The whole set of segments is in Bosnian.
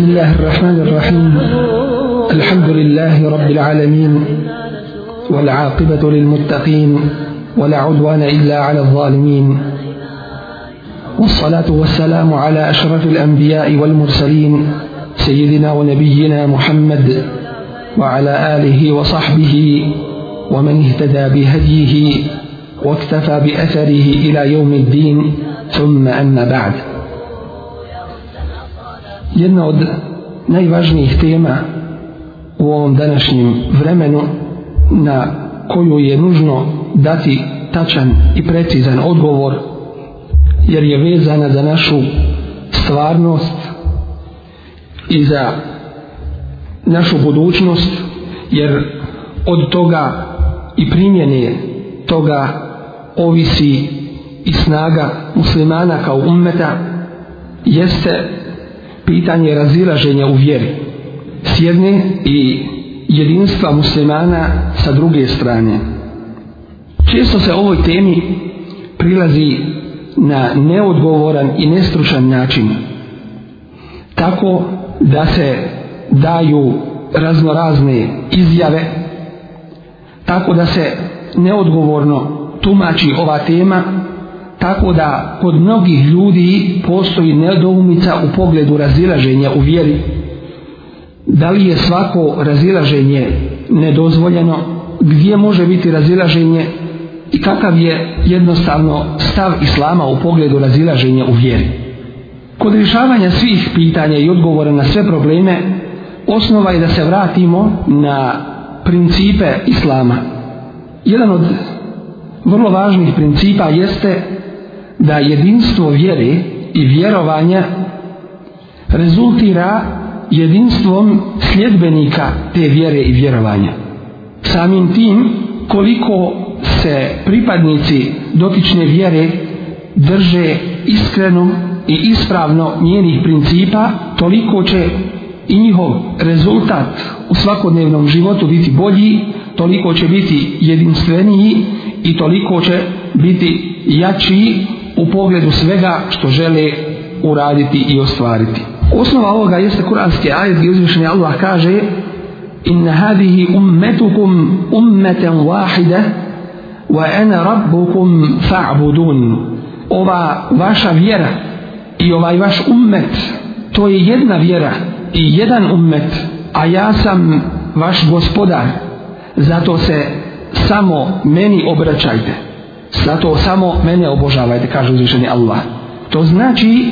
بسم الله الرحمن الرحيم الحمد لله رب العالمين والعاقبة للمتقين ولا عدوان إلا على الظالمين والصلاة والسلام على أشرف الأنبياء والمرسلين سيدنا ونبينا محمد وعلى آله وصحبه ومن اهتدى بهديه واكتفى بأثره إلى يوم الدين ثم أن بعد jedna od najvažnijih tema u ovom današnjem vremenu na koju je nužno dati tačan i precizan odgovor jer je vezana za našu stvarnost i za našu budućnost jer od toga i primjene toga ovisi i snaga muslimana kao ummeta jeste pitanje razilaženja u vjeri s jedne i jedinstva muslimana sa druge strane. Često se ovoj temi prilazi na neodgovoran i nestručan način. Tako da se daju raznorazne izjave, tako da se neodgovorno tumači ova tema Tako da kod mnogih ljudi postoji nedoumica u pogledu razilaženja u vjeri. Da li je svako razilaženje nedozvoljeno, gdje može biti razilaženje i kakav je jednostavno stav Islama u pogledu razilaženja u vjeri. Kod rješavanja svih pitanja i odgovora na sve probleme, osnova je da se vratimo na principe Islama. Jedan od vrlo važnih principa jeste da jedinstvo vjere i vjerovanja rezultira jedinstvom sljedbenika te vjere i vjerovanja. Samim tim koliko se pripadnici dotične vjere drže iskreno i ispravno njenih principa, toliko će i njihov rezultat u svakodnevnom životu biti bolji, toliko će biti jedinstveniji i toliko će biti jačiji u pogledu svega što žele uraditi i ostvariti. Osnova ovoga jeste kuranski ajet gdje uzvišenje Allah kaže in hadihi ummetukum ummeten wahide wa ene rabbukum fa'budun ova vaša vjera i ovaj vaš ummet to je jedna vjera i jedan ummet a ja sam vaš gospodar zato se samo meni obraćajte zato samo mene obožavajte, kaže uzvišeni Allah. To znači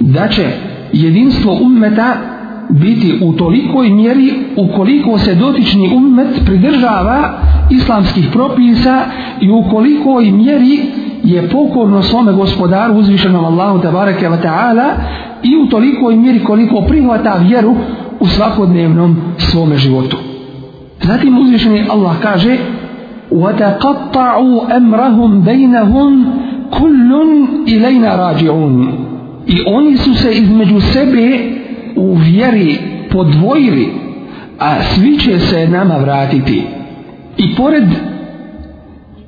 da će jedinstvo ummeta biti u tolikoj mjeri ukoliko se dotični ummet pridržava islamskih propisa i ukolikoj mjeri je pokorno svome gospodaru uzvišenom Allahu tabareke wa ta'ala i u tolikoj mjeri koliko prihvata vjeru u svakodnevnom svome životu. Zatim uzvišeni Allah kaže وتقطعوا امرهم بينهم كل الينا راجعون i oni su se između sebe u vjeri podvojili a svi će se nama vratiti i pored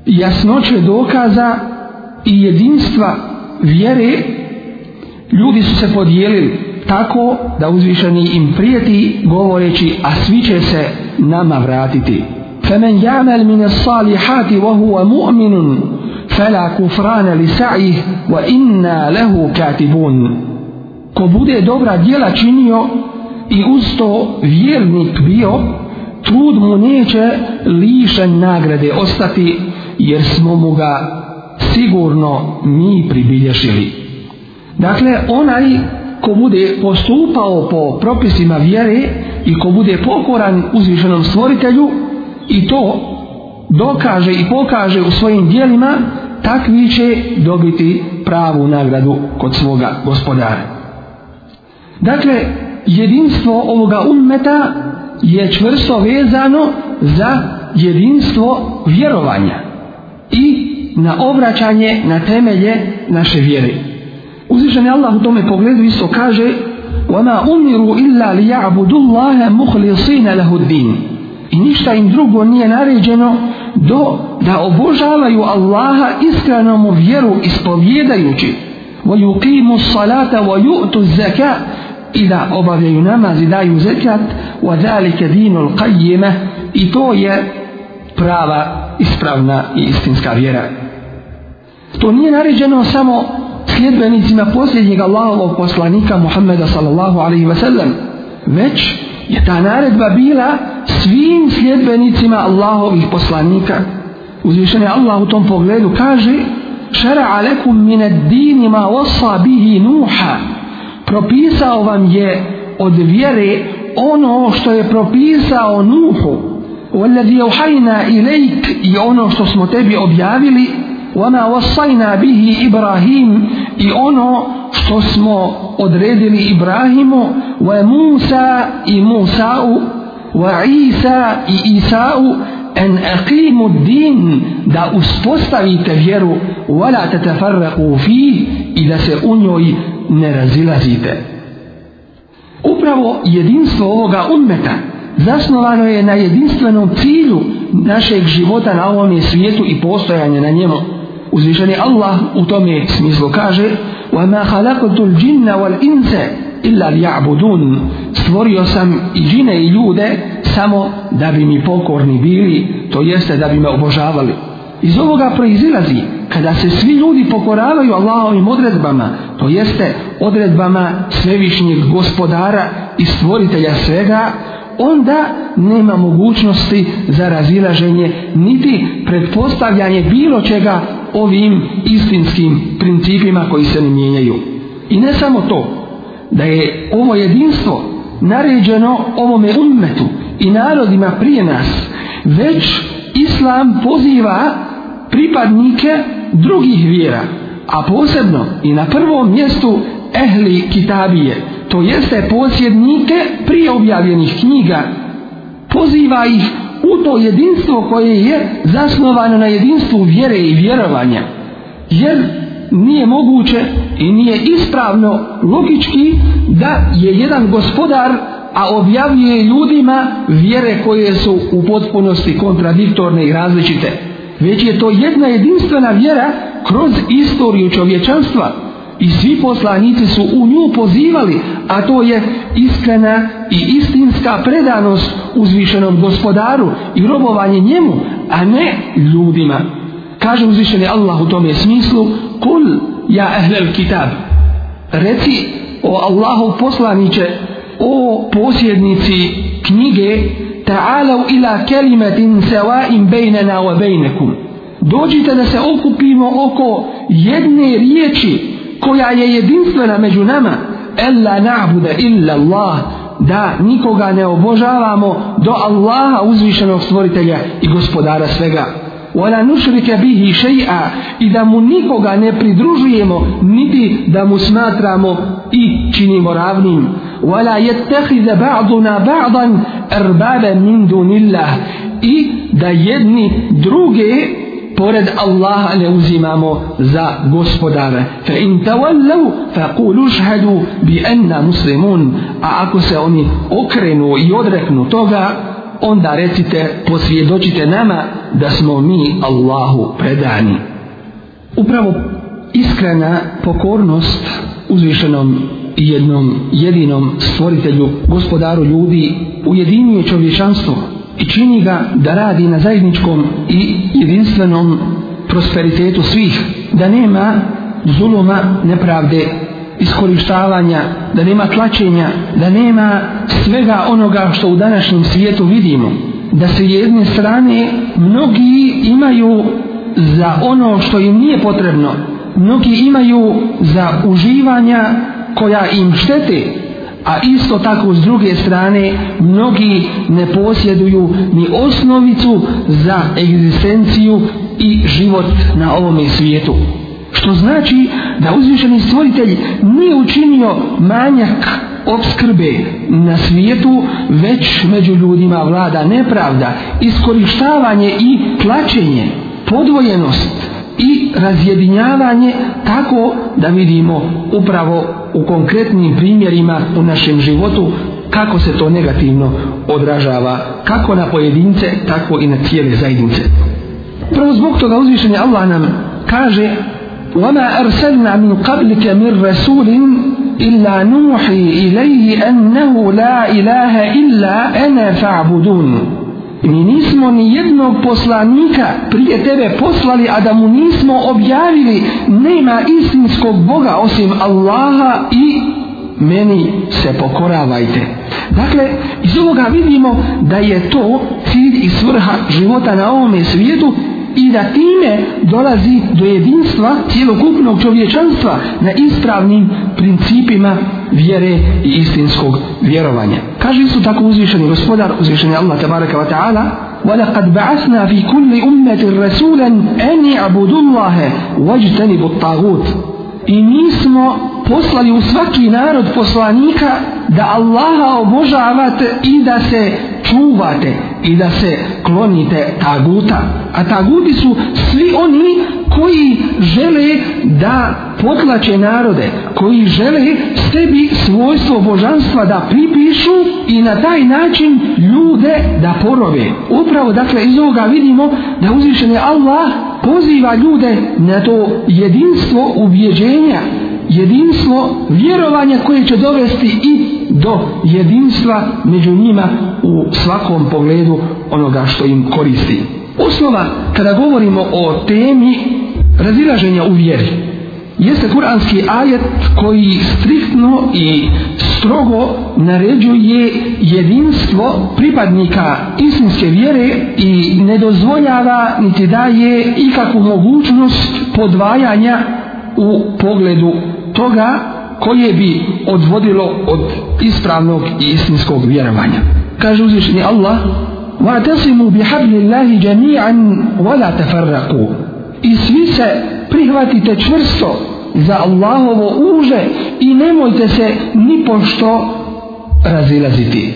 jasnoće dokaza i jedinstva vjere ljudi su se podijelili tako da uzvišeni im prijeti govoreći a svi će se nama vratiti فمن يعمل من الصالحات وهو مؤمن فلا كفران لسعيه وإنا له كاتبون ko bude dobra djela činio i usto vjernik bio, trud mu neće lišen nagrade ostati, jer smo mu ga sigurno mi pribilješili. Dakle, onaj ko bude postupao po propisima vjere i ko bude pokoran uzvišenom stvoritelju, i to dokaže i pokaže u svojim dijelima, takvi će dobiti pravu nagradu kod svoga gospodara. Dakle, jedinstvo ovoga ummeta je čvrsto vezano za jedinstvo vjerovanja i na obraćanje na temelje naše vjere. Uzvišeni Allah u tome pogledu isto kaže وَمَا أُمِرُوا إِلَّا لِيَعْبُدُ اللَّهَ مُخْلِصِينَ لَهُ الدِّينِ i ništa im drugo nije naređeno do da obožavaju Allaha iskreno mu vjeru ispovjedajući وَيُقِيمُ الصَّلَاةَ وَيُؤْتُ الزَّكَاءَ i da obavljaju namaz i daju zekat وَذَلِكَ دِينُ الْقَيِّمَةِ i to je prava, ispravna i istinska vjera to nije naređeno samo sljedbenicima posljednjeg Allahovog poslanika Muhammeda sallallahu alaihi ve sellem već je ta naredba bila svim sljedbenicima Allahovih poslanika. Uzvišen je Allah u tom pogledu kaže Šara alekum mine dinima osa bihi nuha Propisao vam je od vjere ono što je propisao nuhu والذي أوحينا إليك يونو شو اسمو تبي أبيافلي وما وصينا به إبراهيم يونو شو اسمو أدريدلي إبراهيم وموسى إموساء وعيسى إيساء أن أقيموا الدين دا أسبوستوي تفيرو ولا تتفرقوا فيه إذا سأنوي نرزيلا زيتا Upravo jedinstvo ovoga ummeta zasnovano je na jedinstvenom cilju našeg života na ovom svijetu i postojanje na njemu. Uzvišeni Allah u tome smislu kaže وَمَا خَلَقُتُ الْجِنَّ وَالْإِنْسَ إِلَّا لِيَعْبُدُونَ stvorio sam i žine i ljude samo da bi mi pokorni bili, to jeste da bi me obožavali. Iz ovoga proizilazi, kada se svi ljudi pokoravaju Allahovim odredbama, to jeste odredbama svevišnjeg gospodara i stvoritelja svega, onda nema mogućnosti za razilaženje niti pretpostavljanje bilo čega ovim istinskim principima koji se ne mijenjaju. I ne samo to, da je ovo jedinstvo naređeno ovome ummetu i narodima prije nas, već islam poziva pripadnike drugih vjera, a posebno i na prvom mjestu ehli kitabije, to jeste posjednike prije objavljenih knjiga, poziva ih u to jedinstvo koje je zasnovano na jedinstvu vjere i vjerovanja. Jer nije moguće i nije ispravno logički da je jedan gospodar a objavljuje ljudima vjere koje su u potpunosti kontradiktorne i različite. Već je to jedna jedinstvena vjera kroz istoriju čovječanstva i svi poslanici su u nju pozivali, a to je iskrena i istinska predanost uzvišenom gospodaru i robovanje njemu, a ne ljudima. Kaže uzvišeni Allah u tome smislu, kul ja ehlel kitab reci o Allahov poslaniće o posjednici knjige ta'alav ila kelimetin sevain bejnena wa bejnekum dođite da se okupimo oko jedne riječi koja je jedinstvena među nama ella na'bude illa Allah da nikoga ne obožavamo do Allaha uzvišenog stvoritelja i gospodara svega wala nushrika bihi shay'a i da mu nikoga ne pridružujemo niti da mu smatramo i činimo ravnim wala yattakhidha ba'duna ba'dan arbaba min dunillah i da jedni druge pored Allaha ne uzimamo za gospodare fa in tawallu faqulu shahadu bi anna muslimun a ako se oni okrenu i odreknu toga onda recite, posvjedočite nama da smo mi Allahu predani. Upravo iskrena pokornost uzvišenom jednom jedinom stvoritelju, gospodaru ljudi, ujedinjuje čovječanstvo i čini ga da radi na zajedničkom i jedinstvenom prosperitetu svih, da nema zuluma, nepravde iskorištavanja, da nema tlačenja, da nema svega onoga što u današnjem svijetu vidimo. Da se jedne strane mnogi imaju za ono što im nije potrebno. Mnogi imaju za uživanja koja im štete, a isto tako s druge strane mnogi ne posjeduju ni osnovicu za egzistenciju i život na ovom svijetu što znači da uzvišeni stvoritelj nije učinio manjak obskrbe na svijetu, već među ljudima vlada nepravda, iskorištavanje i plaćenje, podvojenost i razjedinjavanje tako da vidimo upravo u konkretnim primjerima u našem životu kako se to negativno odražava kako na pojedince, tako i na cijele zajednice. Prvo zbog toga uzvišenje Allah nam kaže وما أرسلنا من قبلك من رسول إلا نوحي إليه أنه لا إله إلا أنا فاعبدون Mi nismo ni jednog poslanika prije tebe poslali, a da mu nismo objavili nema istinskog Boga osim Allaha i meni se pokoravajte. Dakle, iz ovoga vidimo da je to cilj i svrha života na ovome svijetu i da time dolazi do jedinstva cijelokupnog čovječanstva na ispravnim principima vjere i istinskog vjerovanja. Kaže su tako uzvišeni gospodar, uzvišeni Allah tabaraka wa ta'ala, وَلَقَدْ بَعَثْنَا فِي كُلِّ أُمَّةٍ رَسُولًا أَنِي عَبُدُ اللَّهَ وَاجْتَنِبُ الطَّاغُوتِ i mi smo poslali u svaki narod poslanika da Allaha obožavate i da se čuvate i da se klonite taguta. A taguti su svi oni koji žele da potlače narode, koji žele sebi svojstvo božanstva da pripišu i na taj način ljude da porobe. Upravo dakle iz ovoga vidimo da uzvišen je Allah poziva ljude na to jedinstvo ubjeđenja, jedinstvo vjerovanja koje će dovesti i do jedinstva među njima u svakom pogledu onoga što im koristi. Osnova kada govorimo o temi razilaženja u vjeri jeste kuranski ajet koji striktno i strogo naređuje jedinstvo pripadnika istinske vjere i ne dozvoljava niti daje ikakvu mogućnost podvajanja u pogledu toga koje bi odvodilo od ispravnog i istinskog vjerovanja. Kaže uzvišni Allah, وَاتَصِمُوا بِحَبْلِ اللَّهِ جَمِيعًا وَلَا تَفَرَّقُوا I svi se prihvatite čvrsto za Allahovo uže i nemojte se ni pošto razilaziti.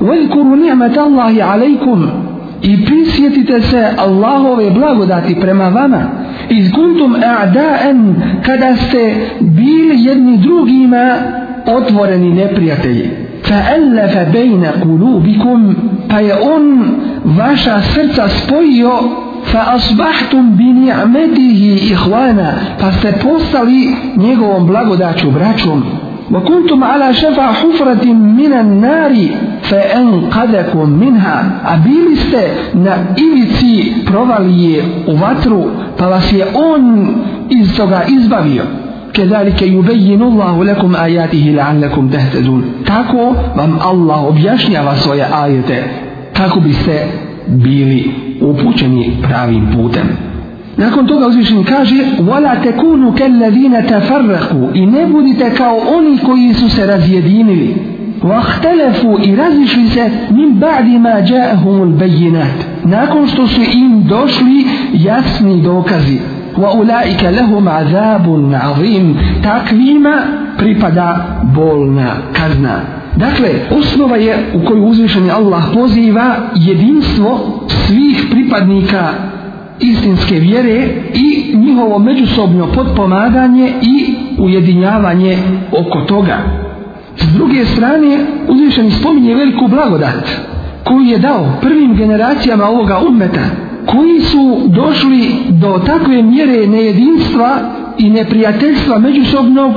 Vezkuru ni'mat Allahi alejkum i prisjetite se Allahove blagodati prema vama. Iz kuntum a'da'en kada ste bili jedni drugima otvoreni neprijatelji. Fa'allafa bejna kulubikum pa je on vaša srca spojio فأصبحتم بنعمته إخوانا فستبصلي نيغوم بلغو داتشو براتشوم وكنتم على شفا حفرة من النار فأنقذكم منها أبيلي ست نعيبتي بروالي وواترو فلسي أون إزتغا إزبابيو كذلك يبين الله لكم آياته لعلكم تهتدون تاكو وم الله بيشنع وصوية آيته تاكو بيسته bili upućeni pravim putem. Nakon toga uzvišen kaže وَلَا تَكُونُ كَلَّذِينَ تَفَرَّقُوا I ne budite kao oni koji su se razjedinili. وَاَخْتَلَفُوا I razišli se مِنْ بَعْدِ مَا جَاءَهُمُ الْبَيِّنَاتِ Nakon što su im došli jasni dokazi. وَاُلَائِكَ لَهُمْ عَذَابٌ عَظِيمٌ Takvima pripada bolna kazna. Dakle, osnova je u koju uzvišeni Allah poziva jedinstvo svih pripadnika istinske vjere i njihovo međusobno potpomaganje i ujedinjavanje oko toga. S druge strane, uzvišeni spominje veliku blagodat koju je dao prvim generacijama ovoga ummeta koji su došli do takve mjere nejedinstva i neprijateljstva međusobnog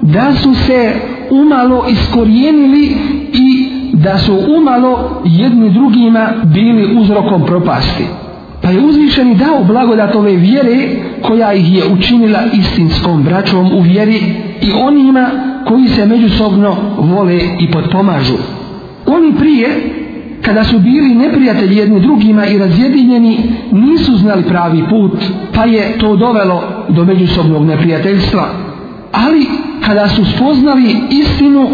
da su se umalo iskorijenili i da su umalo jedni drugima bili uzrokom propasti. Pa je uzvišeni dao blagodat ove vjere koja ih je učinila istinskom braćom u vjeri i onima koji se međusobno vole i potpomažu. Oni prije, kada su bili neprijatelji jedni drugima i razjedinjeni, nisu znali pravi put, pa je to dovelo do međusobnog neprijateljstva ali kada su spoznali istinu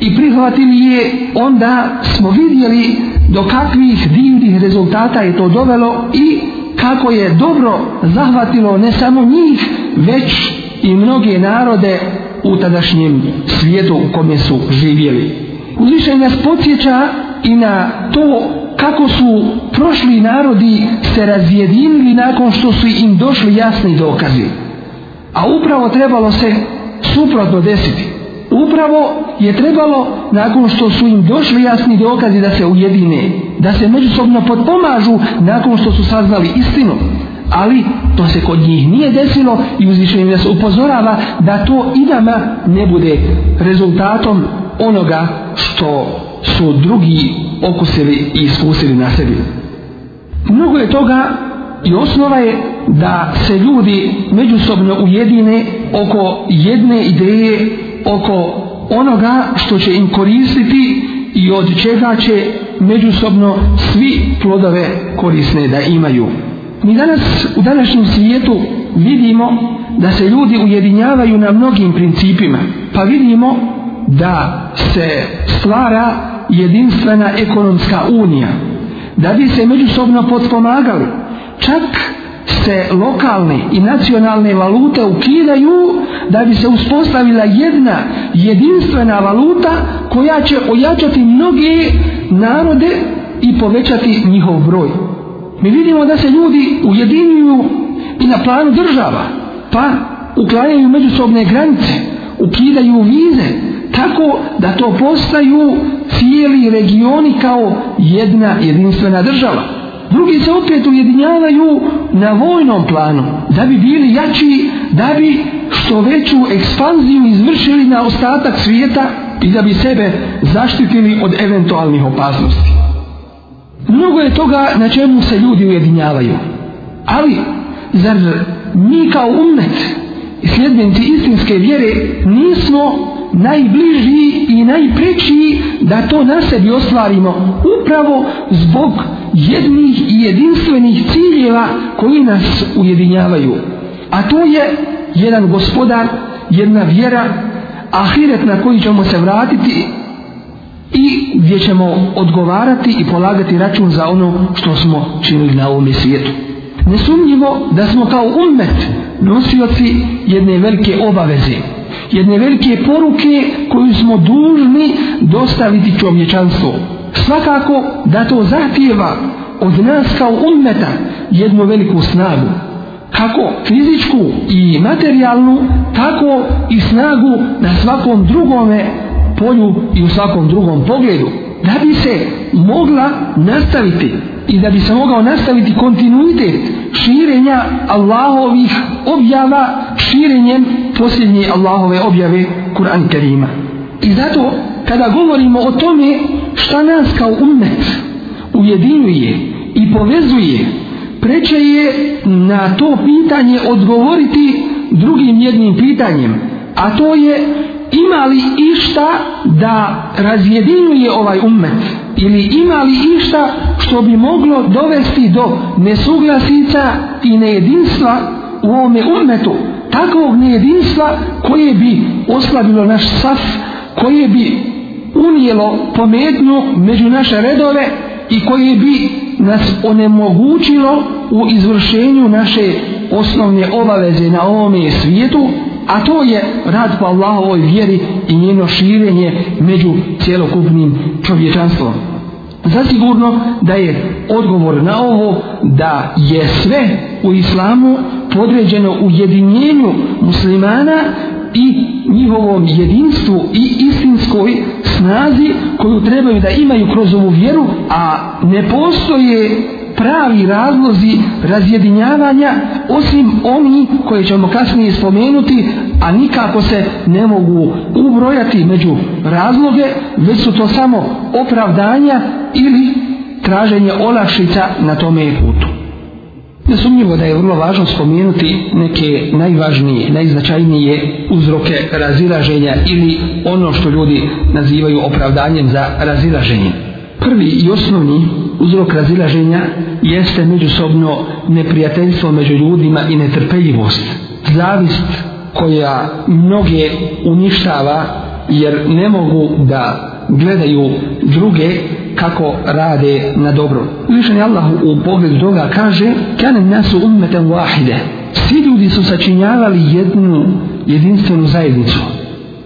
i prihvatili je onda smo vidjeli do kakvih divnih rezultata je to dovelo i kako je dobro zahvatilo ne samo njih već i mnoge narode u tadašnjem svijetu u kome su živjeli uzvišaj nas podsjeća i na to kako su prošli narodi se razjedinili nakon što su im došli jasni dokazi a upravo trebalo se suprotno desiti. Upravo je trebalo, nakon što su im došli jasni dokazi da se ujedine, da se međusobno potpomažu nakon što su saznali istinu. Ali to se kod njih nije desilo i uzviše im nas upozorava da to i nama ne bude rezultatom onoga što su drugi okusili i iskusili na sebi. Mnogo je toga i osnova je da se ljudi međusobno ujedine oko jedne ideje, oko onoga što će im koristiti i od čega će međusobno svi plodove korisne da imaju. Mi danas u današnjem svijetu vidimo da se ljudi ujedinjavaju na mnogim principima, pa vidimo da se stvara jedinstvena ekonomska unija, da bi se međusobno potpomagali, čak se lokalne i nacionalne valute ukidaju da bi se uspostavila jedna jedinstvena valuta koja će ojačati mnoge narode i povećati njihov broj. Mi vidimo da se ljudi ujedinjuju i na planu država, pa uklanjaju međusobne granice, ukidaju vize, tako da to postaju cijeli regioni kao jedna jedinstvena država drugi se opet ujedinjavaju na vojnom planu, da bi bili jači, da bi što veću ekspanziju izvršili na ostatak svijeta i da bi sebe zaštitili od eventualnih opasnosti. Mnogo je toga na čemu se ljudi ujedinjavaju. Ali, zar mi kao umet, sljednici istinske vjere, nismo najbliži i najpriči da to na sebi ostvarimo upravo zbog jednih i jedinstvenih ciljeva koji nas ujedinjavaju. A to je jedan gospodar, jedna vjera, ahiret na koji ćemo se vratiti i gdje ćemo odgovarati i polagati račun za ono što smo činili na ovom svijetu. Nesumnjivo da smo kao ummet nosioci jedne velike obaveze jedne velike poruke koju smo dužni dostaviti čovječanstvu. Svakako da to zahtjeva od nas kao ummeta jednu veliku snagu. Kako fizičku i materijalnu, tako i snagu na svakom drugome polju i u svakom drugom pogledu. Da bi se mogla nastaviti i da bi se mogao nastaviti kontinuitet širenja Allahovih objava širenjem posljednje Allahove objave Kur'an Kerima. I zato kada govorimo o tome šta nas kao umet ujedinjuje i povezuje preče je na to pitanje odgovoriti drugim jednim pitanjem a to je ima li išta da razjedinuje ovaj ummet ili ima li išta što bi moglo dovesti do nesuglasica i nejedinstva u ovome ummetu takvog nejedinstva koje bi oslabilo naš saf koje bi unijelo pometnju među naše redove i koje bi nas onemogućilo u izvršenju naše osnovne obaveze na ovome svijetu a to je rad po Allahovoj vjeri i njeno širenje među cjelokupnim čovječanstvom. Zasigurno da je odgovor na ovo da je sve u islamu podređeno ujedinjenju muslimana i njihovom jedinstvu i istinskoj snazi koju trebaju da imaju kroz ovu vjeru, a ne postoje pravi razlozi razjedinjavanja osim oni koje ćemo kasnije spomenuti a nikako se ne mogu ubrojati među razloge već su to samo opravdanja ili traženje olakšica na tome putu. Nesumnjivo da je vrlo važno spomenuti neke najvažnije, najznačajnije uzroke razilaženja ili ono što ljudi nazivaju opravdanjem za razilaženje prvi i osnovni uzrok razilaženja jeste međusobno neprijateljstvo među ljudima i netrpeljivost. Zavist koja mnoge uništava jer ne mogu da gledaju druge kako rade na dobro. Uvišan Allah u pogledu toga kaže Kane nasu ummeten wahide. Svi ljudi su sačinjavali jednu jedinstvenu zajednicu.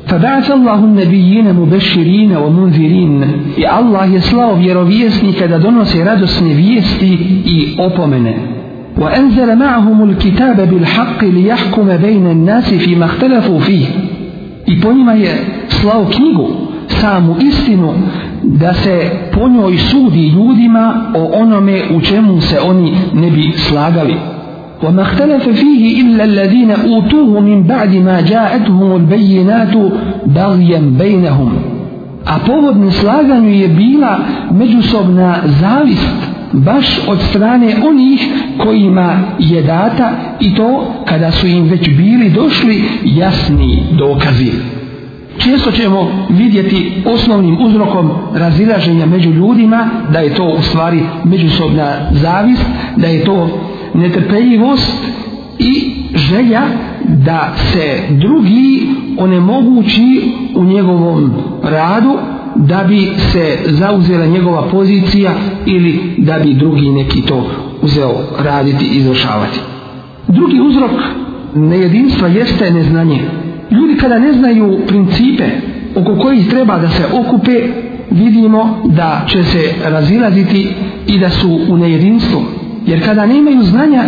فبعث الله النبيين مبشرين ومنذرين يا الله يسلاو بيروفيسني كدا دونوس رادوس نفيستي اي اوبومنه وانزل معهم الكتاب بالحق ليحكم بين الناس فيما اختلفوا فيه اي بونيما هي سلاو كنيغو سامو استنو دا سي بونيو يسودي يوديما او اونومي او چمو سي اوني نبي سلاغالي وما اختلف فيه إلا الذين أوتوه من بعد ما جاءتهم البينات بغيا بينهم a povod neslaganju je bila međusobna zavist baš od strane onih kojima je data i to kada su im već bili došli jasni dokazi. Često ćemo vidjeti osnovnim uzrokom razilaženja među ljudima da je to u stvari međusobna zavist, da je to netrpeljivost i želja da se drugi onemogući u njegovom radu da bi se zauzela njegova pozicija ili da bi drugi neki to uzeo raditi i izvršavati. Drugi uzrok nejedinstva jeste neznanje. Ljudi kada ne znaju principe oko kojih treba da se okupe, vidimo da će se razilaziti i da su u nejedinstvu. Jer kada nemaju znanja,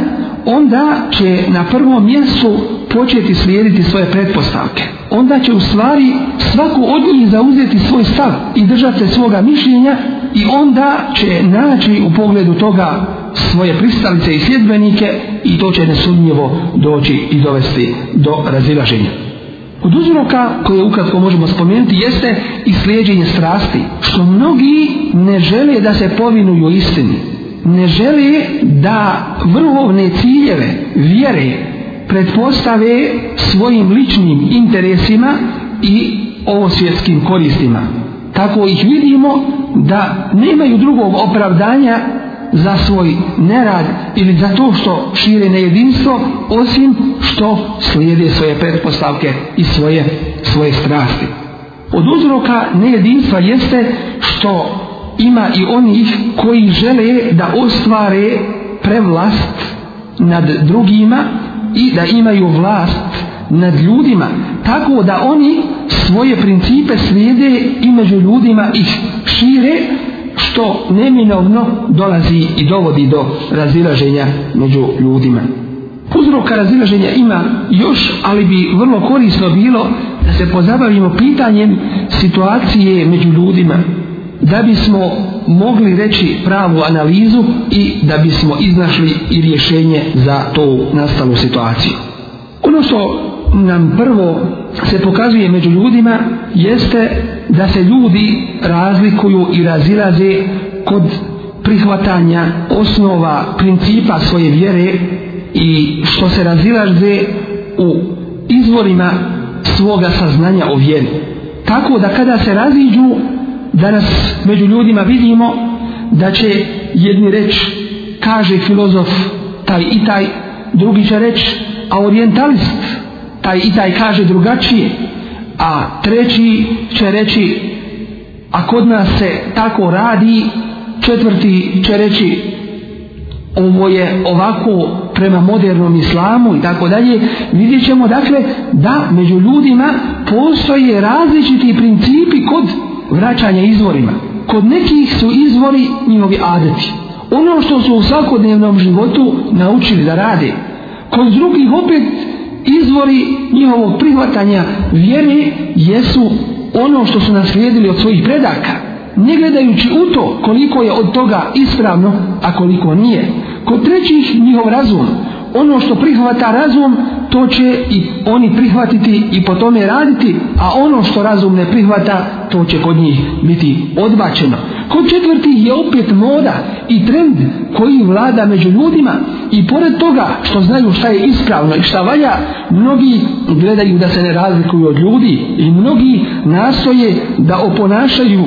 onda će na prvom mjestu početi slijediti svoje pretpostavke. Onda će u stvari svaku od njih zauzeti svoj stav i držati se svoga mišljenja i onda će naći u pogledu toga svoje pristalice i sljedbenike i to će nesumnjivo doći i dovesti do razilaženja. Od uzroka koje ukratko možemo spomenuti jeste i slijedženje strasti, što mnogi ne žele da se povinuju istini, ne žele da vrhovne ciljeve vjere pretpostave svojim ličnim interesima i ovosvjetskim koristima. Tako ih vidimo da nemaju drugog opravdanja za svoj nerad ili za to što šire nejedinstvo osim što slijede svoje pretpostavke i svoje svoje strasti. Od uzroka nejedinstva jeste što ima i onih koji žele da ostvare prevlast nad drugima i da imaju vlast nad ljudima tako da oni svoje principe slijede i među ljudima ih šire što neminovno dolazi i dovodi do razilaženja među ljudima. Uzroka razilaženja ima još, ali bi vrlo korisno bilo da se pozabavimo pitanjem situacije među ljudima da bismo mogli reći pravu analizu i da bismo iznašli i rješenje za to nastalu situaciju. Ono što nam prvo se pokazuje među ljudima jeste da se ljudi razlikuju i razilaze kod prihvatanja osnova principa svoje vjere i što se razilaze u izvorima svoga saznanja o vjeri. Tako da kada se raziđu, danas među ljudima vidimo da će jedni reč kaže filozof taj i taj drugi će reč a orientalist taj i taj kaže drugačije a treći će reći a kod nas se tako radi četvrti će reći ovo je ovako prema modernom islamu i tako dalje, vidjet ćemo dakle da među ljudima postoje različiti principi kod vraćanje izvorima. Kod nekih su izvori njihovi adeti. Ono što su u svakodnevnom životu naučili da rade. Kod drugih opet izvori njihovog prihvatanja vjere jesu ono što su naslijedili od svojih predaka. Ne gledajući u to koliko je od toga ispravno, a koliko nije. Kod trećih njihov razum, ono što prihvata razum, to će i oni prihvatiti i po tome raditi, a ono što razum ne prihvata, to će kod njih biti odbačeno. Kod četvrtih je opet moda i trend koji vlada među ljudima i pored toga što znaju šta je ispravno i šta valja, mnogi gledaju da se ne razlikuju od ljudi i mnogi nastoje da oponašaju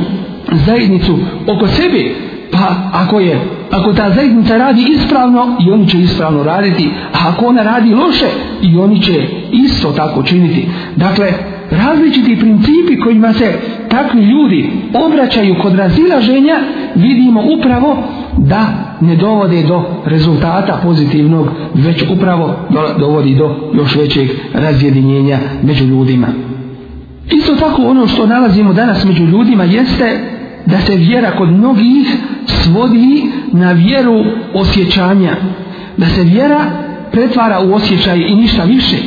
zajednicu oko sebe, pa ako je ako ta zajednica radi ispravno i oni će ispravno raditi a ako ona radi loše i oni će isto tako činiti dakle različiti principi kojima se takvi ljudi obraćaju kod razilaženja vidimo upravo da ne dovode do rezultata pozitivnog već upravo dovodi do još većeg razjedinjenja među ljudima isto tako ono što nalazimo danas među ljudima jeste da se vjera kod mnogih svodi na vjeru osjećanja. Da se vjera pretvara u osjećaj i ništa više.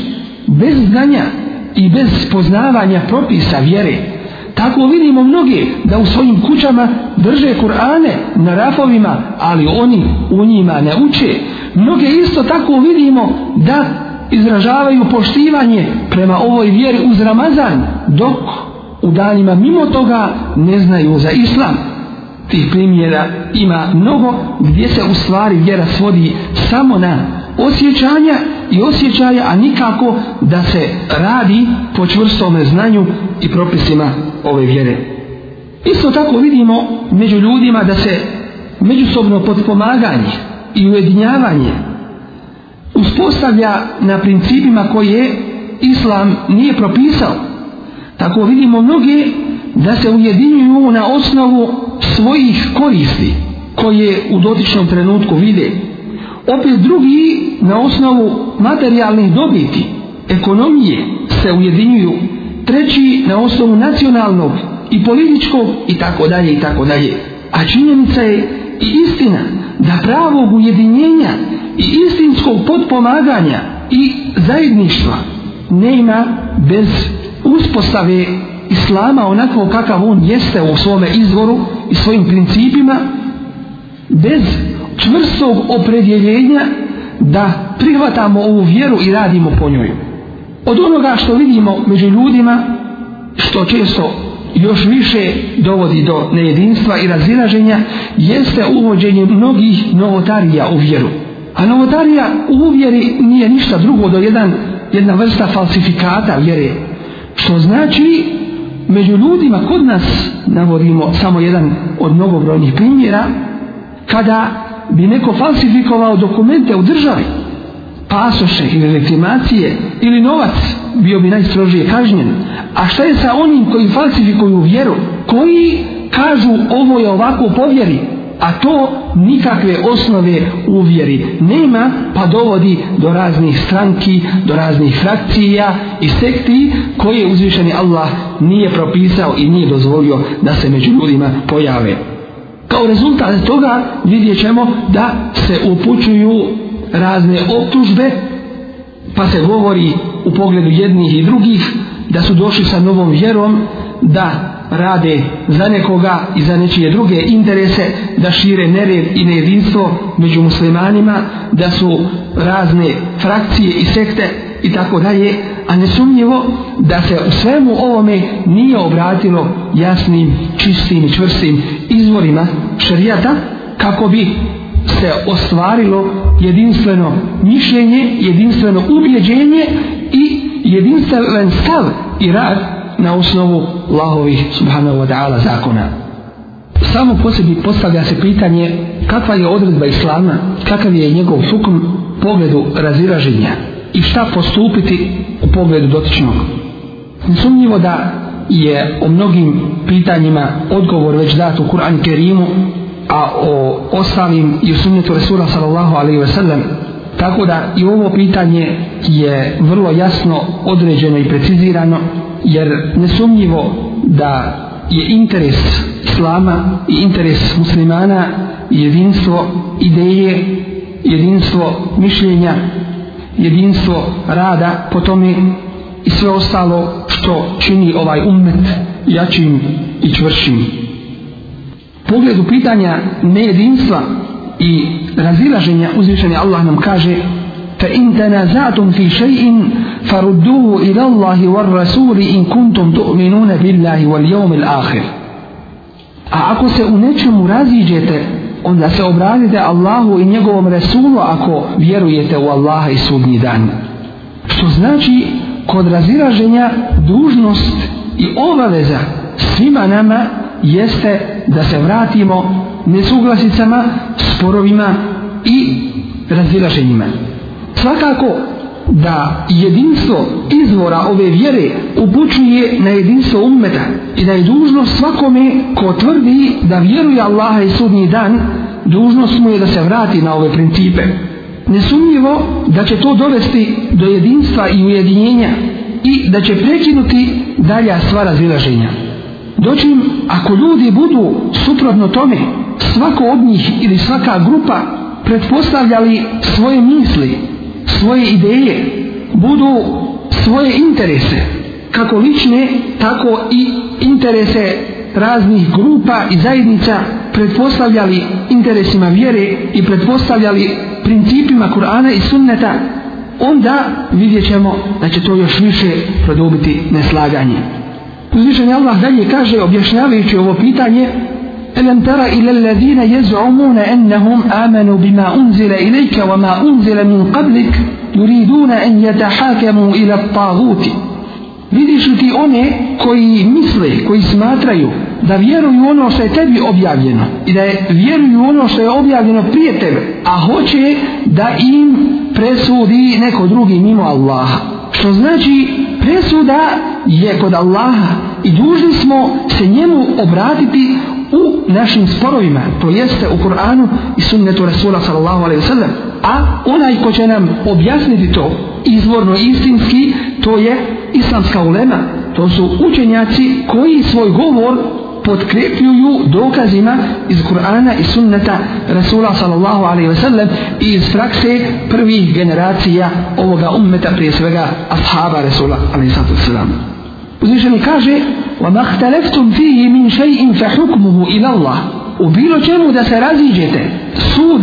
Bez znanja i bez poznavanja propisa vjere. Tako vidimo mnoge da u svojim kućama drže Kur'ane na rafovima, ali oni u njima ne uče. Mnoge isto tako vidimo da izražavaju poštivanje prema ovoj vjeri uz Ramazan, dok u danima mimo toga ne znaju za islam tih primjera ima mnogo gdje se u stvari vjera svodi samo na osjećanja i osjećaja, a nikako da se radi po čvrstome znanju i propisima ove vjere. Isto tako vidimo među ljudima da se međusobno potpomaganje i ujedinjavanje uspostavlja na principima koje islam nije propisao. Tako vidimo mnoge da se ujedinjuju na osnovu svojih koristi koje u dotičnom trenutku vide. Opet drugi na osnovu materijalnih dobiti, ekonomije se ujedinjuju. Treći na osnovu nacionalnog i političkog i tako dalje i tako dalje. A činjenica je i istina da pravog ujedinjenja i istinskog potpomaganja i zajedništva nema bez uspostave islama onako kakav on jeste u svome izvoru i svojim principima bez čvrstog opredjeljenja da prihvatamo ovu vjeru i radimo po njoj. Od onoga što vidimo među ljudima, što često još više dovodi do nejedinstva i razilaženja, jeste uvođenje mnogih novotarija u vjeru. A novotarija u vjeri nije ništa drugo do jedan, jedna vrsta falsifikata vjere, što znači među ljudima kod nas navodimo samo jedan od mnogobrojnih primjera kada bi neko falsifikovao dokumente u državi pasoše ili legitimacije ili novac bio bi najstrožije kažnjen a šta je sa onim koji falsifikuju vjeru koji kažu ovo je ovako povjeri a to nikakve osnove u vjeri nema, pa dovodi do raznih stranki, do raznih frakcija i sekti koje uzvišeni Allah nije propisao i nije dozvolio da se među ljudima pojave. Kao rezultat toga vidjet ćemo da se upućuju razne optužbe, pa se govori u pogledu jednih i drugih da su došli sa novom vjerom, da rade za nekoga i za nečije druge interese, da šire nered i nejedinstvo među muslimanima, da su razne frakcije i sekte i tako dalje, a nesumnjivo da se u svemu ovome nije obratilo jasnim, čistim i čvrstim izvorima šarijata, kako bi se ostvarilo jedinstveno mišljenje, jedinstveno ubjeđenje i jedinstven stav i rad na osnovu Allahovih subhanahu wa ta'ala zakona. Samo po sebi postavlja se pitanje kakva je odredba islama, kakav je njegov hukm pogledu raziraženja i šta postupiti u pogledu dotičnog. Nesumnjivo da je o mnogim pitanjima odgovor već dat u Kur'an Kerimu, a o ostalim i u sunnetu Resula sallallahu alaihi ve sellem Tako da i ovo pitanje je vrlo jasno određeno i precizirano, jer nesumnjivo da je interes islama i interes muslimana jedinstvo ideje, jedinstvo mišljenja, jedinstvo rada po tome i sve ostalo što čini ovaj ummet jačim i čvršim. Pogled u pitanja nejedinstva i razilaženja uzvišenja Allah nam kaže fa in tanazatum fi shay'in farudduhu ila Allahi war rasuli in kuntum tu'minuna billahi wal yawmil akhir a ako se u nečemu raziđete onda se obradite Allahu i njegovom Resulu ako vjerujete u Allaha i sudnji dan. Što znači kod raziraženja dužnost i obaveza svima nama jeste da se vratimo nesuglasicama, sporovima i razilaženjima. Svakako da jedinstvo izvora ove vjere upućuje na jedinstvo ummeta i da je dužno svakome ko tvrdi da vjeruje Allaha i sudnji dan, dužnost mu je da se vrati na ove principe. Nesumljivo da će to dovesti do jedinstva i ujedinjenja i da će prekinuti dalja sva razilaženja. Dočim, ako ljudi budu suprotno tome, svako od njih ili svaka grupa pretpostavljali svoje misli, svoje ideje, budu svoje interese, kako lične, tako i interese raznih grupa i zajednica pretpostavljali interesima vjere i pretpostavljali principima Kur'ana i sunneta, onda vidjet ćemo da će to još više produbiti neslaganje. Uzvišen Allah dalje kaže, objašnjavajući ovo pitanje, ألم تر إلى الذين يزعمون أنهم آمنوا بما أنزل إليك وما أنزل من قبلك يريدون أن يتحاكموا إلى الطاغوت Vidiš li ti one koji misle, koji smatraju da vjeruju ono što je tebi objavljeno i da je vjeruju ono što je objavljeno prije tebe, a hoće da im presudi neko drugi mimo Allaha. Što znači presuda je kod Allaha i dužni smo se njemu obratiti u našim sporovima, to jeste u Kur'anu i sunnetu Rasula sallallahu alaihi wasallam. A onaj ko će nam objasniti to izvorno istinski, to je islamska ulema. To su učenjaci koji svoj govor podkrepljuju dokazima iz Kur'ana i sunneta Rasula sallallahu alaihi wasallam i iz prakse prvih generacija ovoga ummeta, prije svega ashaba Rasula alaihi sallallahu alaihi wasallam uzvišeni kaže وَمَا اخْتَلَفْتُمْ فِيهِ مِنْ شَيْءٍ فَحُكْمُهُ إِلَى اللَّهِ u bilo čemu da se raziđete sud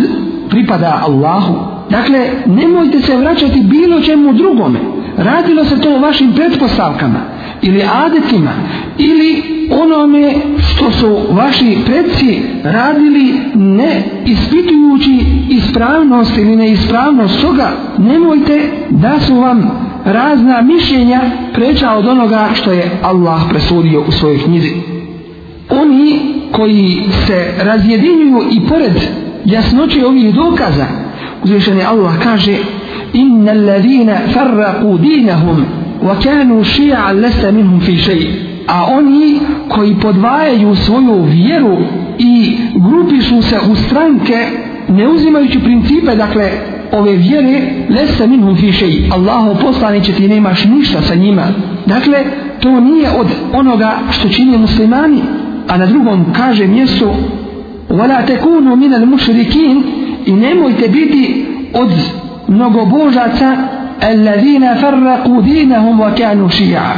pripada Allahu dakle nemojte se vraćati bilo čemu drugome radilo se to o vašim pretpostavkama ili adetima ili onome što su vaši predci radili ne ispitujući ispravnost ili neispravnost toga nemojte da su vam razna mišljenja preča od onoga što je Allah presudio u svojoj knjizi. Oni koji se razjedinjuju i pored jasnoće ovih dokaza, uzvišen je Allah kaže Inna alladhina farraku dinahum wa kanu shi'a lasa minhum fi shay'. A oni koji podvajaju svoju vjeru i grupišu se u stranke ne uzimajući principe, dakle ove vjere lese minhum fi šeji Allaho poslaniće ti nemaš ništa sa njima dakle to nije od onoga što čini muslimani a na drugom kaže mjestu wala tekunu minal mušrikin i nemojte biti od mnogobožaca alladhina farraqu dinahum wa kanu shi'a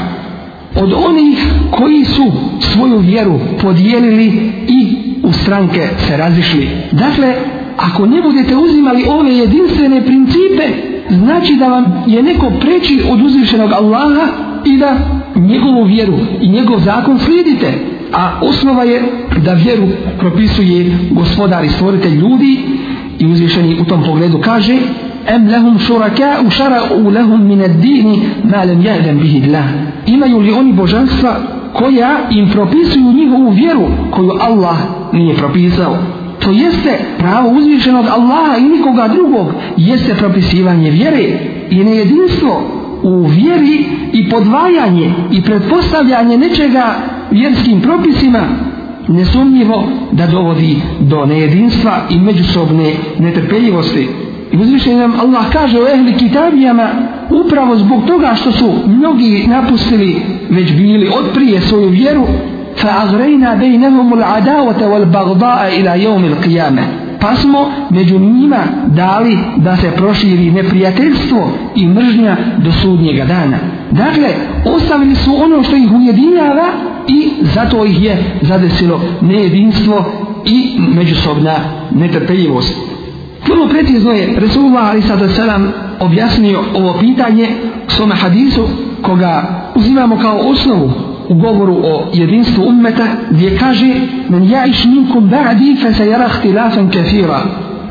od onih koji su svoju vjeru podijelili i u stranke se razišli dakle ako ne budete uzimali ove jedinstvene principe, znači da vam je neko preći od uzvišenog Allaha i da njegovu vjeru i njegov zakon slijedite. A osnova je da vjeru propisuje gospodar i stvoritelj ljudi i uzvišeni u tom pogledu kaže em lehum šuraka u šara u lehum mine dini malem jahdem bihidla. Imaju li oni božanstva koja im propisuju njihovu vjeru koju Allah nije propisao? to jeste pravo uzvišenog Allaha i nikoga drugog, jeste propisivanje vjere i nejedinstvo u vjeri i podvajanje i pretpostavljanje nečega vjerskim propisima, nesumnjivo da dovodi do nejedinstva i međusobne netrpeljivosti. I uzvišen nam Allah kaže o ehli kitabijama upravo zbog toga što su mnogi napustili već bili od prije svoju vjeru فأغرينا بينهم العداوة والبغضاء إلى يوم القيامة pa smo među njima dali da se proširi neprijateljstvo i mržnja do sudnjega dana. Dakle, ostavili su ono što ih ujedinjava i zato ih je zadesilo nejedinstvo i međusobna netrpeljivost. Vrlo pretizno je Resulullah Ali Sadu Selam objasnio ovo pitanje svome hadisu koga uzimamo kao osnovu u govoru o jedinstvu ummeta gdje kaže men ja iš minkum ba'di fe se jarahti lafen kefira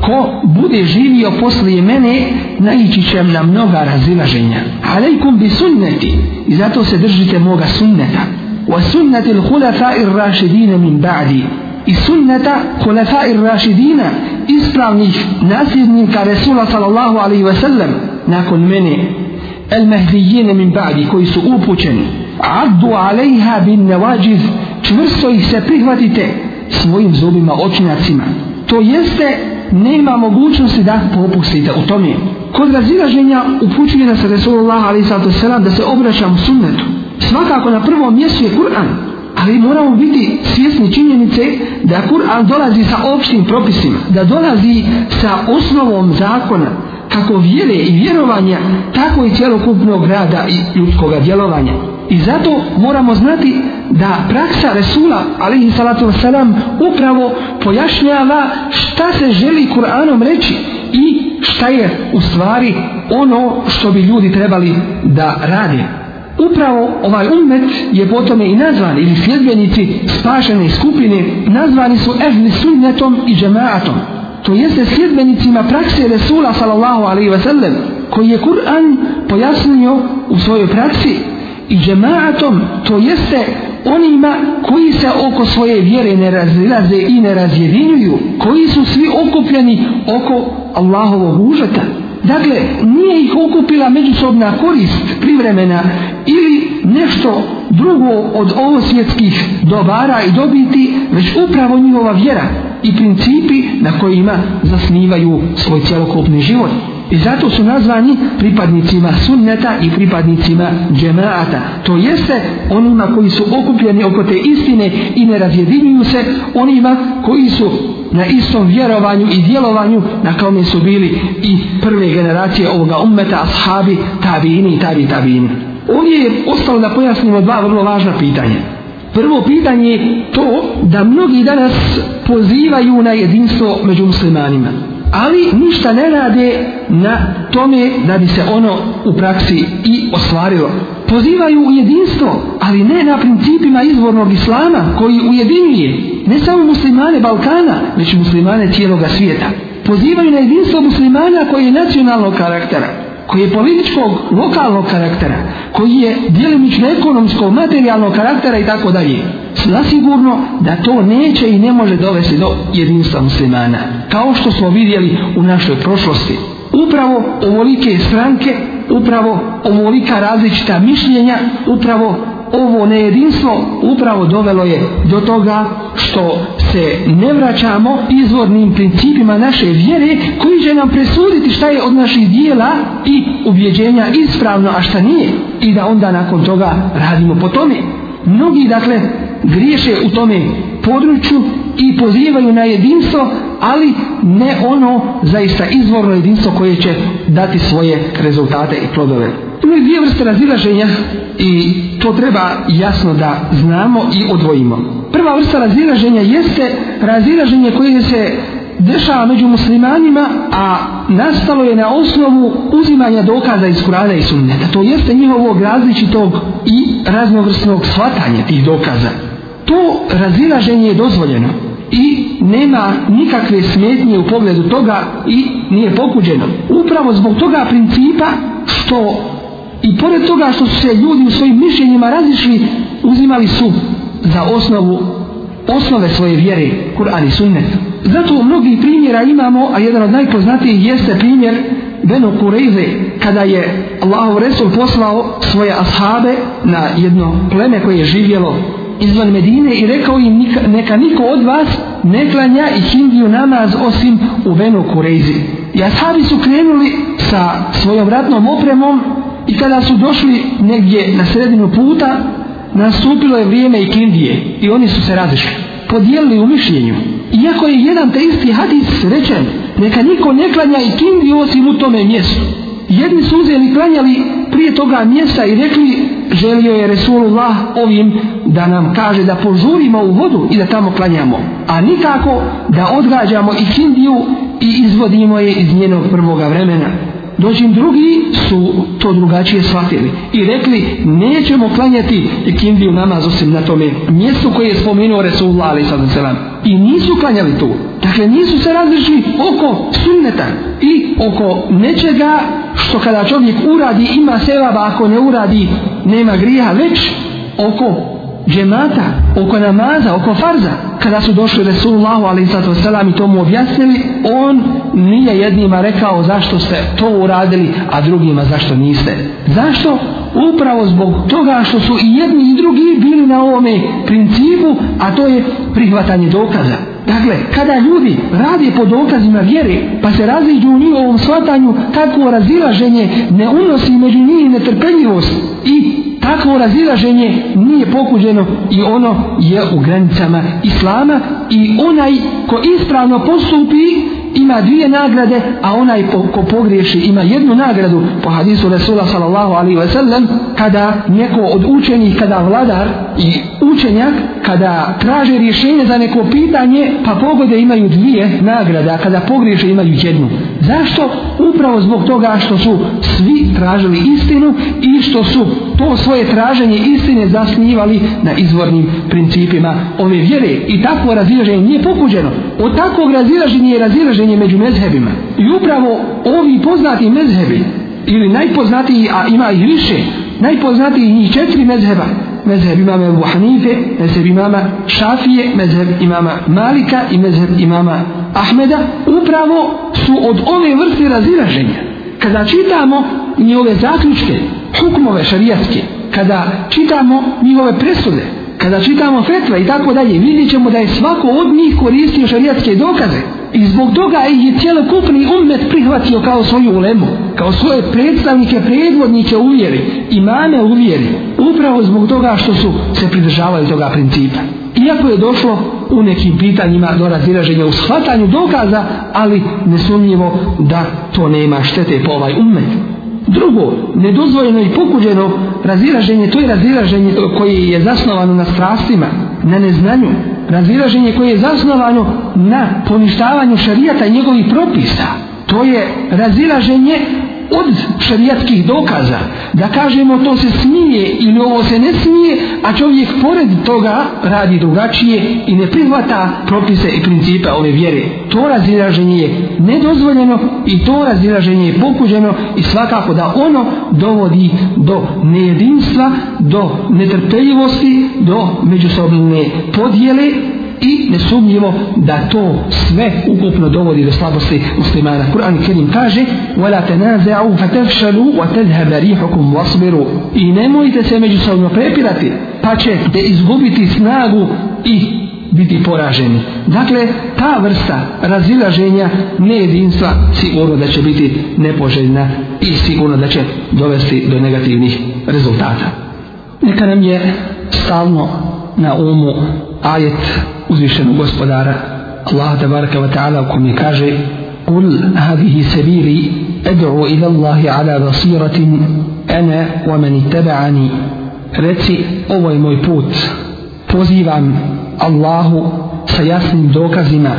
ko bude živio poslije mene naići će na mnoga razilaženja alejkum bi sunneti i zato se držite moga sunneta wa sunnati l'hulafa ir rašidina min ba'di i sunneta hulafa ir rašidina ispravnih nasljednika Resula sallallahu alaihi wasallam nakon mene el mehdijine min ba'di koji su upućeni addu alejha bin nevađiz čvrsto ih se prihvatite svojim zubima, očinacima. To jeste, nema mogućnosti da popustite u tome. Kod razilaženja upućuje nas Resulullah ali sato selam da se obraćam sunnetu. Svakako na prvom mjestu je Kur'an, ali moramo biti svjesni činjenice da Kur'an dolazi sa opštim propisima, da dolazi sa osnovom zakona, kako vjere i vjerovanja, tako i cjelokupnog rada i ljudskog djelovanja. I zato moramo znati da praksa Resula, alihi salatu wasalam, upravo pojašnjava šta se želi Kur'anom reći i šta je u stvari ono što bi ljudi trebali da rade. Upravo ovaj umet je potome i nazvan ili sljedbenici spašene skupine nazvani su ehli sunnetom i džemaatom. To jeste sljedbenicima prakse Resula sallallahu alaihi wa sallam koji je Kur'an pojasnio u svojoj praksi i džemaatom, to jeste onima koji se oko svoje vjere ne razilaze i ne razjedinjuju, koji su svi okupljeni oko Allahovog užeta. Dakle, nije ih okupila međusobna korist privremena ili nešto drugo od ovo svjetskih dobara i dobiti, već upravo njihova vjera i principi na kojima zasnivaju svoj cjelokupni život. I zato su nazvani pripadnicima sunneta i pripadnicima džemaata. To jeste onima koji su okupljeni oko te istine i ne razjedinjuju se onima koji su na istom vjerovanju i djelovanju na kome su bili i prve generacije ovoga ummeta, ashabi, tabini i tabi tabini. Ovdje je ostalo da pojasnimo dva vrlo važna pitanja. Prvo pitanje je to da mnogi danas pozivaju na jedinstvo među muslimanima ali ništa ne rade na tome da bi se ono u praksi i ostvarilo. Pozivaju u jedinstvo, ali ne na principima izvornog islama koji ujedinjuje ne samo muslimane Balkana, već muslimane cijeloga svijeta. Pozivaju na jedinstvo muslimana koji je nacionalnog karaktera, koji je političkog lokalnog karaktera, koji je djelimično ekonomskog, materijalnog karaktera i tako dalje, zasigurno da to neće i ne može dovesti do jedinstva muslimana. Kao što smo vidjeli u našoj prošlosti. Upravo ovolike stranke, upravo ovolika različita mišljenja, upravo ovo nejedinstvo upravo dovelo je do toga što se ne vraćamo izvornim principima naše vjere koji će nam presuditi šta je od naših dijela i ubjeđenja ispravno, a šta nije i da onda nakon toga radimo po tome. Mnogi, dakle, griješe u tome području i pozivaju na jedinstvo, ali ne ono zaista izvorno jedinstvo koje će dati svoje rezultate i plodove imaju dvije vrste razilaženja i to treba jasno da znamo i odvojimo. Prva vrsta razilaženja jeste razilaženje koje se dešava među muslimanima, a nastalo je na osnovu uzimanja dokaza iz Kurana i Sunneta. To jeste njihovog različitog i raznovrsnog shvatanja tih dokaza. To razilaženje je dozvoljeno i nema nikakve smetnje u pogledu toga i nije pokuđeno. Upravo zbog toga principa što I pored toga što su se ljudi u svojim mišljenjima razišli, uzimali su za osnovu osnove svoje vjere, Kur'an i Sunnet. Zato mnogi primjera imamo, a jedan od najpoznatijih jeste primjer Beno Kureyze, kada je Allahov Resul poslao svoje ashabe na jedno pleme koje je živjelo izvan Medine i rekao im neka niko od vas ne klanja i hindiju namaz osim u Beno Kureyzi. I ashabi su krenuli sa svojom ratnom opremom i kada su došli negdje na sredinu puta, nastupilo je vrijeme i kindije i oni su se razišli. Podijelili u mišljenju. Iako je jedan te isti hadis rečen, neka niko ne klanja i kindi osim u tome mjestu. Jedni su uzeli klanjali prije toga mjesta i rekli želio je Resulullah ovim da nam kaže da požurimo u vodu i da tamo klanjamo, a nikako da odgađamo i kindiju i izvodimo je iz njenog prvoga vremena dođim drugi su to drugačije shvatili i rekli nećemo klanjati ikindiju namaz osim na tome mjestu koje je spomenuo Resulullah ali sada selam i nisu klanjali tu dakle nisu se različili oko sunneta i oko nečega što kada čovjek uradi ima sevaba ako ne uradi nema grija već oko džemata oko namaza, oko farza kada su došli Resulullahu alaih sato selam i to mu objasnili, on nije jednima rekao zašto ste to uradili, a drugima zašto niste. Zašto? Upravo zbog toga što su i jedni i drugi bili na ovome principu, a to je prihvatanje dokaza. Dakle, kada ljudi radi po dokazima vjere, pa se raziđu u njihovom shvatanju, takvo razilaženje ne unosi među njih netrpeljivost i takvo razilaženje nije pokuđeno i ono je u granicama islama i onaj ko ispravno postupi ima dvije nagrade a onaj po, ko pogriješi ima jednu nagradu po hadisu Rasula sallallahu alaihi wasallam kada neko od učenih kada vladar i učenjak kada traže rješenje za neko pitanje, pa pogode imaju dvije nagrada, kada pogriješe imaju jednu. Zašto? Upravo zbog toga što su svi tražili istinu i što su to svoje traženje istine zasnivali na izvornim principima ove vjere. I takvo razilaženje nije pokuđeno. Od takvog razilaženja je razilaženje među mezhebima. I upravo ovi poznati mezhebi, ili najpoznatiji, a ima ih više, najpoznatiji njih četiri mezheba, mezheb imama Ebu Hanife, mezheb imama Šafije, mezheb imama Malika i mezheb imama Ahmeda, upravo su od ove vrste razilaženja. Kada čitamo njihove zaključke, hukmove šarijatske, kada čitamo njihove presude, kada čitamo fetve i tako dalje, vidjet ćemo da je svako od njih koristio šarijatske dokaze. I zbog toga ih je cijelokupni umet prihvatio kao svoju ulemu, kao svoje predstavnike, predvodnike uvjeri, imame uvjeri, upravo zbog toga što su se pridržavali toga principa. Iako je došlo u nekim pitanjima do razilaženja u shvatanju dokaza, ali nesumnjivo da to nema štete po ovaj umet. Drugo, nedozvoljeno i pokuđeno razilaženje, to je razilaženje koje je zasnovano na strastima, na neznanju. Razilaženje koje je zasnovano na poništavanju šarijata i njegovih propisa. To je razilaženje od šarijatskih dokaza da kažemo to se smije ili ovo se ne smije, a čovjek pored toga radi drugačije i ne prihvata propise i principa ove vjere. To razilaženje je nedozvoljeno i to razilaženje je pokuđeno i svakako da ono dovodi do nejedinstva, do netrpeljivosti, do međusobne podjele i nesumnjivo da to sve ukupno dovodi do slabosti muslimana. Kur'an Kerim kaže وَلَا تَنَازَعُوا فَتَفْشَلُوا وَتَذْهَبَ رِيحُكُمْ وَصْبِرُوا I nemojte se međusobno prepirati pa ćete izgubiti snagu i biti poraženi. Dakle, ta vrsta razilaženja nejedinstva sigurno da će biti nepoželjna i sigurno da će dovesti do negativnih rezultata. Neka nam je stalno na umu ajet uzvišenog gospodara Allah da baraka wa ta'ala u kom je kaže قل هذه سبيلي أدعو إلى الله على بصيرة أنا ومن اتبعني رتي أوي موي بوت بوزيبا الله سياسن دوكزما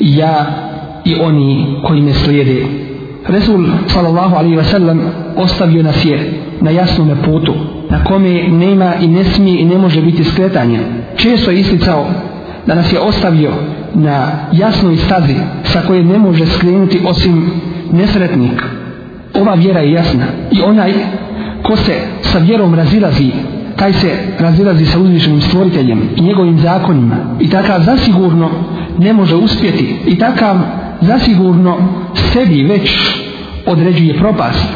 يا إوني كوي مسليدي رسول صلى الله عليه وسلم أستبيو نسير نياسن مبوتو na kome nema i ne smije i ne može biti skretanja. Često je isticao da nas je ostavio na jasnoj stazi sa koje ne može skrenuti osim nesretnik. Ova vjera je jasna i onaj ko se sa vjerom razilazi, taj se razilazi sa uzvišenim stvoriteljem i njegovim zakonima i takav zasigurno ne može uspjeti i takav zasigurno sebi već određuje propast.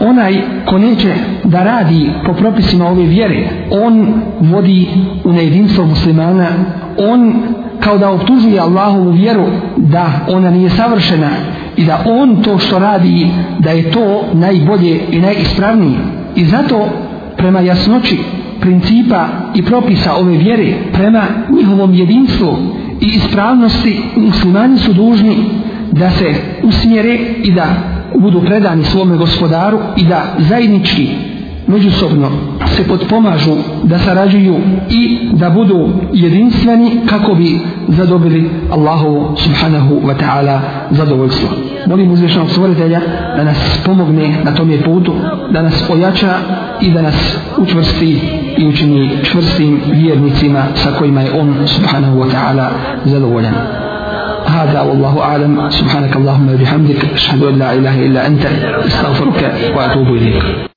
Onaj ko neće da radi po propisima ove vjere, on vodi u nejedinstvo muslimana on kao da optužuje Allahovu vjeru da ona nije savršena i da on to što radi da je to najbolje i najispravnije i zato prema jasnoći principa i propisa ove vjere prema njihovom jedinstvu i ispravnosti muslimani su dužni da se usmjere i da budu predani svome gospodaru i da zajednički međusobno se potpomažu da sarađuju i da budu jedinstveni kako bi zadobili Allahovu subhanahu wa ta'ala zadovoljstvo. Molim uzvišnog stvoritelja da nas pomogne na tom je putu, da nas ojača i da nas učvrsti i učini čvrstim vjernicima sa kojima je on subhanahu wa ta'ala zadovoljan. هذا والله اعلم سبحانك اللهم وبحمدك اشهد ان لا اله الا انت استغفرك واتوب اليك